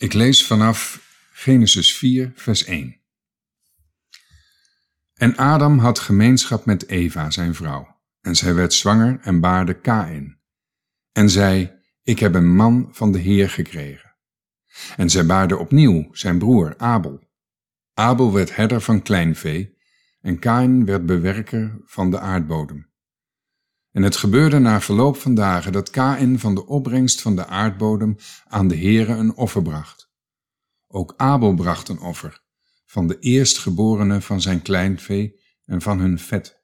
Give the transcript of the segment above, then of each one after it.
Ik lees vanaf Genesis 4, vers 1. En Adam had gemeenschap met Eva, zijn vrouw, en zij werd zwanger en baarde Kain. En zei, ik heb een man van de Heer gekregen. En zij baarde opnieuw zijn broer Abel. Abel werd herder van kleinvee, en Kain werd bewerker van de aardbodem. En het gebeurde na verloop van dagen dat Kain van de opbrengst van de aardbodem aan de Heere een offer bracht. Ook Abel bracht een offer, van de eerstgeborene van zijn kleinvee en van hun vet.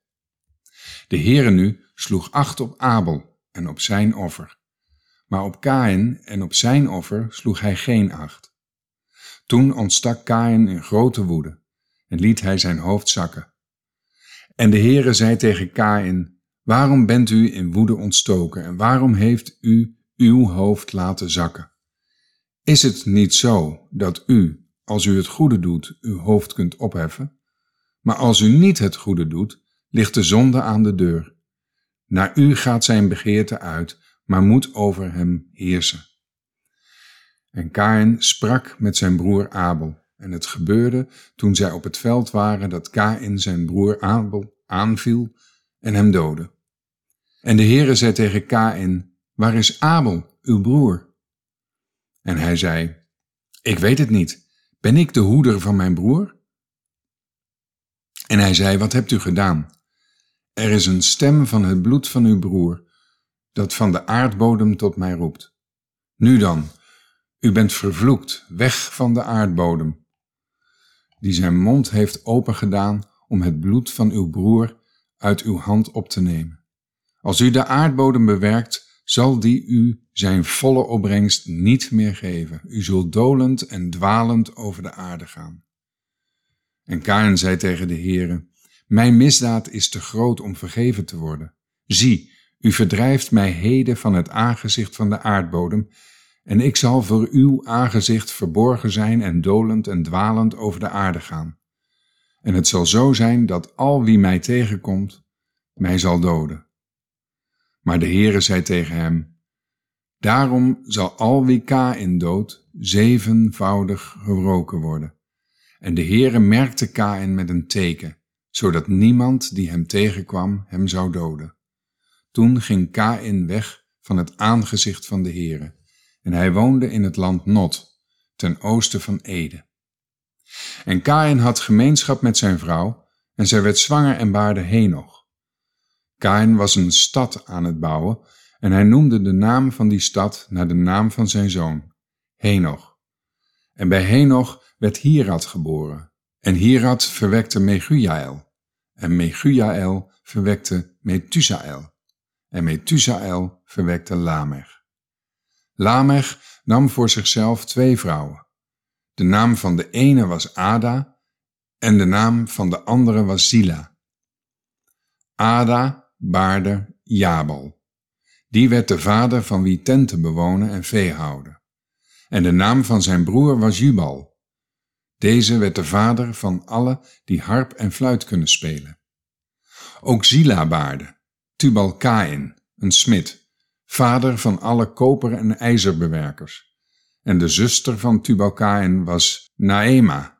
De Heere nu sloeg acht op Abel en op zijn offer, maar op Kain en op zijn offer sloeg hij geen acht. Toen ontstak Kain in grote woede en liet hij zijn hoofd zakken. En de Heere zei tegen Kain, Waarom bent u in woede ontstoken en waarom heeft u uw hoofd laten zakken? Is het niet zo dat u, als u het goede doet, uw hoofd kunt opheffen? Maar als u niet het goede doet, ligt de zonde aan de deur. Naar u gaat zijn begeerte uit, maar moet over hem heersen. En Kain sprak met zijn broer Abel. En het gebeurde toen zij op het veld waren dat Kain zijn broer Abel aanviel en hem doodde. En de Heere zei tegen Kain, waar is Abel, uw broer? En hij zei, ik weet het niet, ben ik de hoeder van mijn broer? En hij zei, wat hebt u gedaan? Er is een stem van het bloed van uw broer, dat van de aardbodem tot mij roept. Nu dan, u bent vervloekt, weg van de aardbodem, die zijn mond heeft opengedaan om het bloed van uw broer uit uw hand op te nemen. Als u de aardbodem bewerkt, zal die u zijn volle opbrengst niet meer geven. U zult dolend en dwalend over de aarde gaan. En Kain zei tegen de Heere, Mijn misdaad is te groot om vergeven te worden. Zie, u verdrijft mij heden van het aangezicht van de aardbodem, en ik zal voor uw aangezicht verborgen zijn en dolend en dwalend over de aarde gaan. En het zal zo zijn dat al wie mij tegenkomt, mij zal doden. Maar de Heere zei tegen hem, Daarom zal al wie Kain dood zevenvoudig gewroken worden. En de Heere merkte Kain met een teken, zodat niemand die hem tegenkwam hem zou doden. Toen ging Kain weg van het aangezicht van de Heere, en hij woonde in het land Not, ten oosten van Ede. En Kain had gemeenschap met zijn vrouw, en zij werd zwanger en baarde Henoch. Kain was een stad aan het bouwen en hij noemde de naam van die stad naar de naam van zijn zoon, Henoch. En bij Henoch werd Hierad geboren. En Hierad verwekte Megujael. En Megujael verwekte Methusael. En Methusael verwekte Lamech. Lamech nam voor zichzelf twee vrouwen. De naam van de ene was Ada en de naam van de andere was Zila. Ada baarde Jabal. Die werd de vader van wie tenten bewonen en vee houden. En de naam van zijn broer was Jubal. Deze werd de vader van alle die harp en fluit kunnen spelen. Ook Zila baarde, Tubal Kain, een smid, vader van alle koper- en ijzerbewerkers. En de zuster van Tubal Kain was Naema.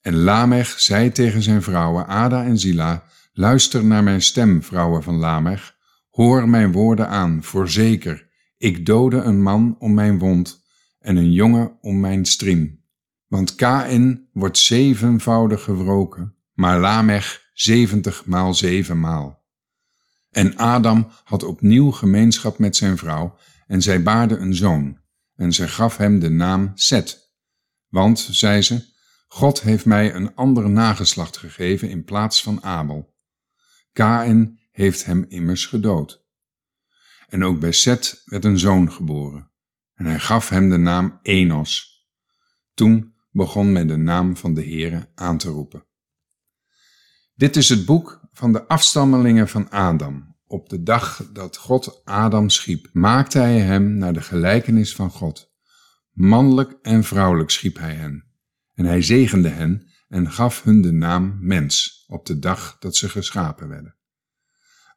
En Lamech zei tegen zijn vrouwen Ada en Zila, Luister naar mijn stem, vrouwen van Lamech. Hoor mijn woorden aan, voorzeker. Ik dode een man om mijn wond en een jongen om mijn striem. Want Kain wordt zevenvoudig gewroken, maar Lamech zeventig maal zevenmaal. En Adam had opnieuw gemeenschap met zijn vrouw en zij baarde een zoon en zij gaf hem de naam Set. Want, zei ze, God heeft mij een ander nageslacht gegeven in plaats van Abel. Kain heeft hem immers gedood. En ook bij Seth werd een zoon geboren, en hij gaf hem de naam Enos. Toen begon men de naam van de Heere aan te roepen. Dit is het boek van de afstammelingen van Adam. Op de dag dat God Adam schiep, maakte hij hem naar de gelijkenis van God. Mannelijk en vrouwelijk schiep hij hen. En hij zegende hen en gaf hun de naam mens op de dag dat ze geschapen werden.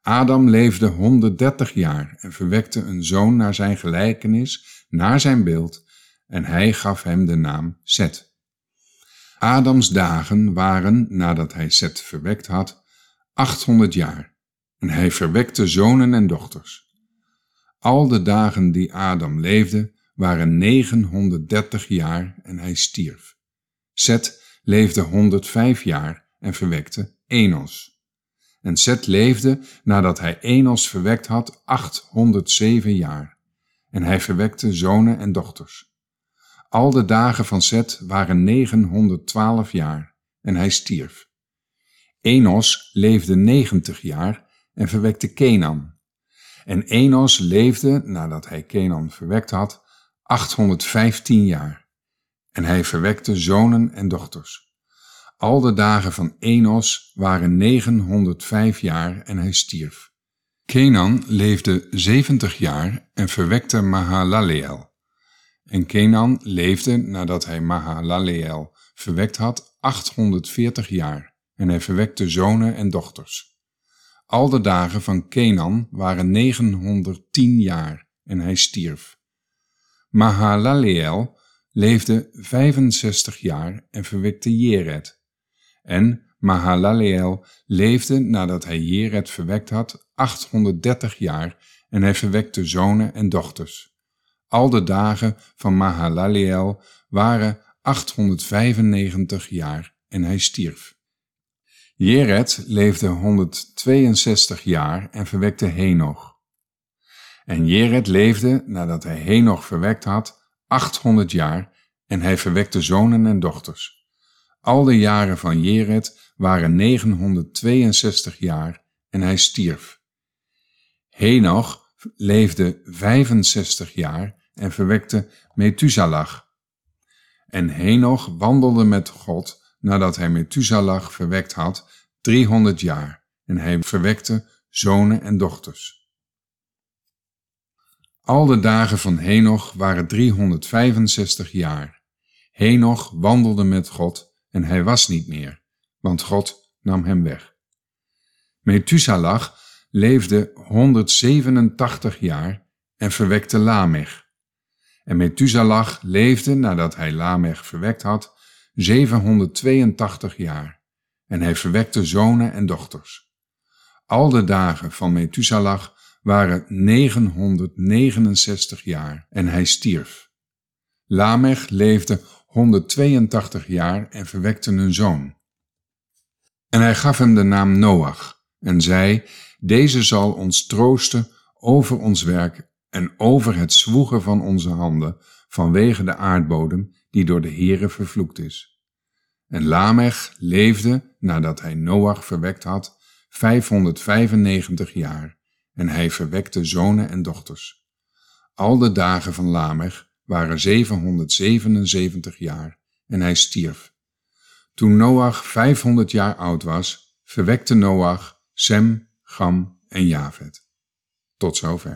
Adam leefde 130 jaar en verwekte een zoon naar zijn gelijkenis, naar zijn beeld, en hij gaf hem de naam Seth. Adams dagen waren, nadat hij Seth verwekt had, 800 jaar, en hij verwekte zonen en dochters. Al de dagen die Adam leefde, waren 930 jaar en hij stierf. Seth leefde 105 jaar en verwekte Enos. En Seth leefde nadat hij Enos verwekt had 807 jaar. En hij verwekte zonen en dochters. Al de dagen van Seth waren 912 jaar en hij stierf. Enos leefde 90 jaar en verwekte Kenan. En Enos leefde, nadat hij Kenan verwekt had, 815 jaar. En hij verwekte zonen en dochters. Al de dagen van Enos waren 905 jaar en hij stierf. Kenan leefde 70 jaar en verwekte Mahalaleel. En Kenan leefde nadat hij Mahalaleel verwekt had 840 jaar en hij verwekte zonen en dochters. Al de dagen van Kenan waren 910 jaar en hij stierf. Mahalaleel leefde 65 jaar en verwekte Jered. En Mahalaleel leefde nadat hij Jered verwekt had 830 jaar en hij verwekte zonen en dochters. Al de dagen van Mahalaleel waren 895 jaar en hij stierf. Jered leefde 162 jaar en verwekte Henoch. En Jered leefde, nadat hij Henoch verwekt had, 800 jaar en hij verwekte zonen en dochters. Al de jaren van Jered waren 962 jaar en hij stierf. Henoch leefde 65 jaar en verwekte Methuselah. En Henoch wandelde met God nadat hij Methuselah verwekt had 300 jaar en hij verwekte zonen en dochters. Al de dagen van Henoch waren 365 jaar. Henoch wandelde met God en hij was niet meer, want God nam hem weg. Methuselah leefde 187 jaar en verwekte Lamech. En Methuselah leefde nadat hij Lamech verwekt had 782 jaar en hij verwekte zonen en dochters. Al de dagen van Methuselah waren 969 jaar en hij stierf. Lamech leefde 182 jaar en verwekte een zoon. En hij gaf hem de naam Noach en zei, deze zal ons troosten over ons werk en over het zwoegen van onze handen vanwege de aardbodem die door de Heere vervloekt is. En Lamech leefde, nadat hij Noach verwekt had, 595 jaar en hij verwekte zonen en dochters. Al de dagen van Lamech waren 777 jaar en hij stierf. Toen Noach 500 jaar oud was, verwekte Noach Sem, Gam en Javet. Tot zover.